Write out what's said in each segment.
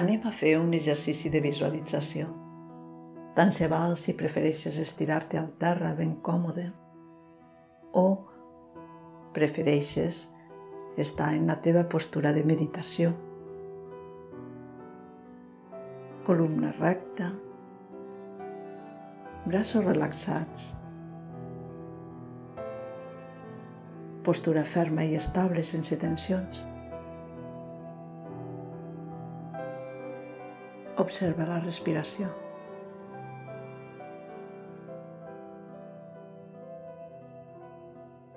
Anem a fer un exercici de visualització. Tant se val si prefereixes estirar-te al terra ben còmode o prefereixes estar en la teva postura de meditació. Columna recta, braços relaxats, postura ferma i estable sense tensions. Observa la respiració.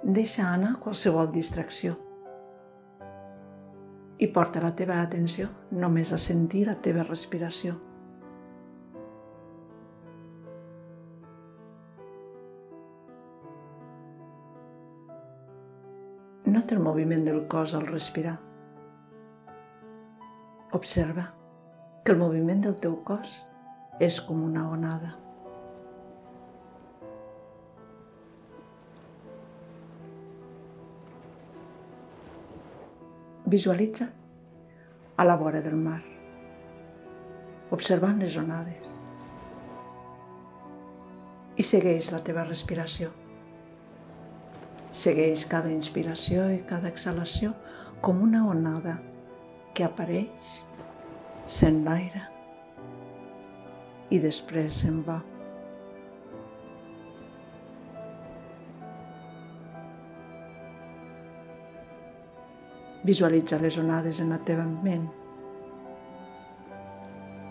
Deixa anar qualsevol distracció i porta la teva atenció només a sentir la teva respiració. Nota el moviment del cos al respirar. Observa que el moviment del teu cos és com una onada. Visualitza a la vora del mar, observant les onades i segueix la teva respiració. Segueix cada inspiració i cada exhalació com una onada que apareix sent l'aire i després se'n va. Visualitza les onades en la teva ment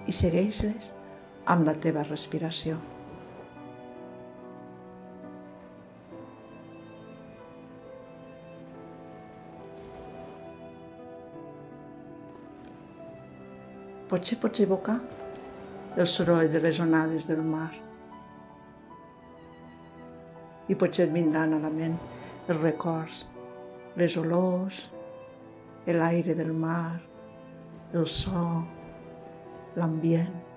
i segueix-les amb la teva respiració. Potser pots evocar el soroll de les onades del mar. I potser et vindran a la ment els records, les olors, l'aire del mar, el so, l'ambient.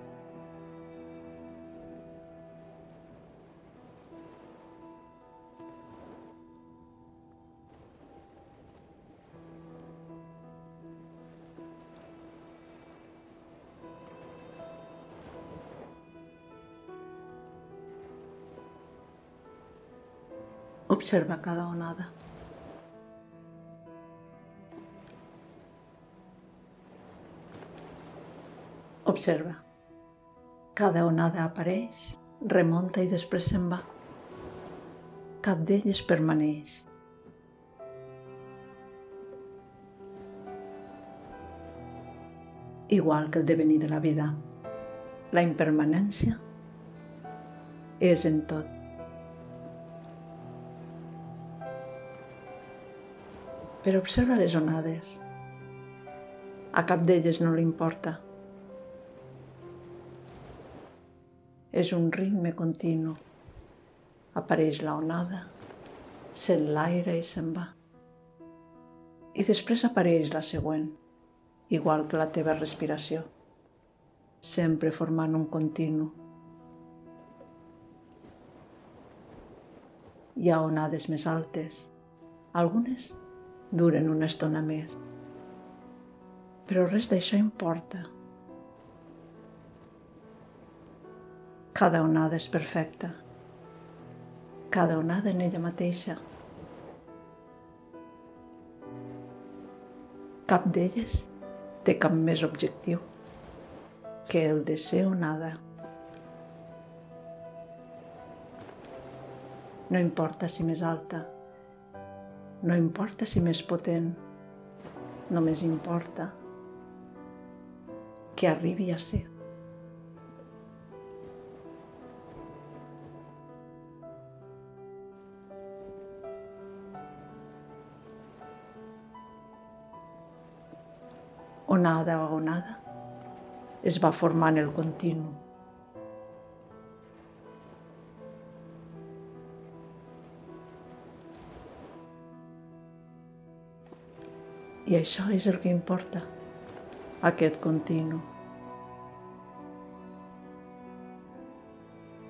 Observa cada onada. Observa. Cada onada apareix, remunta i després se'n va. Cap d'elles permaneix. Igual que el devenir de la vida, la impermanència és en tot. Però observa les onades. A cap d'elles no li importa. És un ritme continu. Apareix la onada, sent l'aire i se'n va. I després apareix la següent, igual que la teva respiració, sempre formant un continu. Hi ha onades més altes, algunes duren una estona més. Però res d'això importa. Cada onada és perfecta. Cada onada en ella mateixa. Cap d'elles té cap més objectiu que el de ser onada. No importa si més alta, no importa si més potent, només importa que arribi a ser. Onada a onada es va formant el continu I això és el que importa, aquest continu.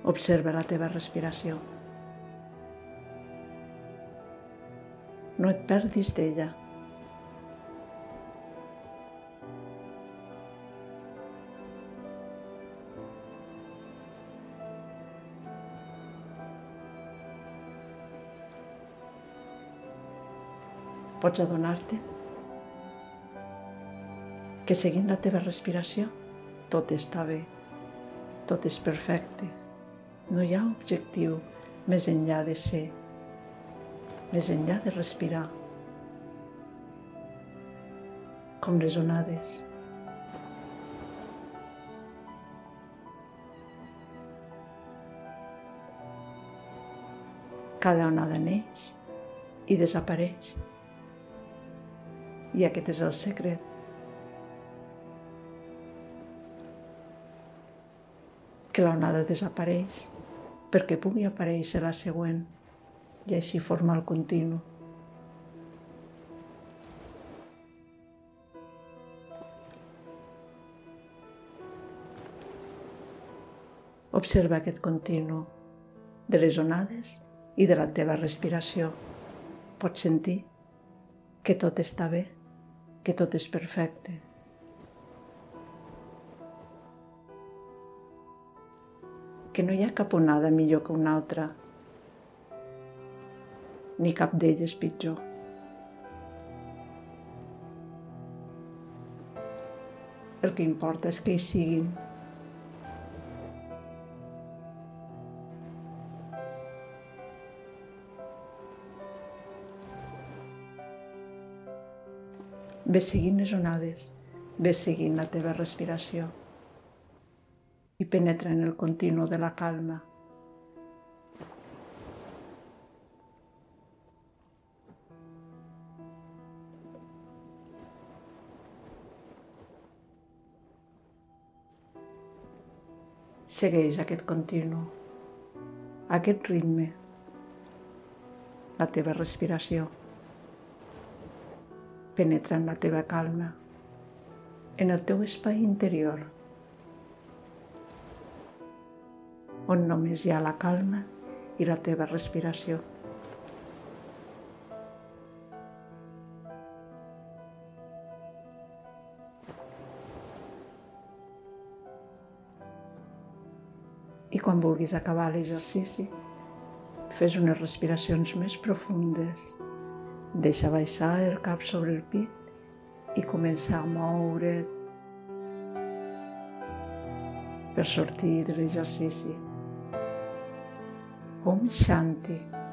Observa la teva respiració. No et perdis d'ella. Pots adonar-te que seguint la teva respiració tot està bé, tot és perfecte. No hi ha objectiu més enllà de ser, més enllà de respirar, com les onades. Cada onada neix i desapareix. I aquest és el secret. Que la onada desapareix perquè pugui aparèixer la següent i així formar el continu. Observa aquest continu de les onades i de la teva respiració. Pots sentir que tot està bé, que tot és perfecte. Que no hi ha cap onada millor que una altra, ni cap d'elles pitjor. El que importa és que hi siguin. Ves seguint les onades, ves seguint la teva respiració i penetra en el continu de la calma. Segueix aquest continu, aquest ritme, la teva respiració penetra en la teva calma, en el teu espai interior, on només hi ha la calma i la teva respiració. I quan vulguis acabar l'exercici, fes unes respiracions més profundes Deixa baixar el cap sobre el pit i comença a moure't per sortir de l'exercici. Om शांति।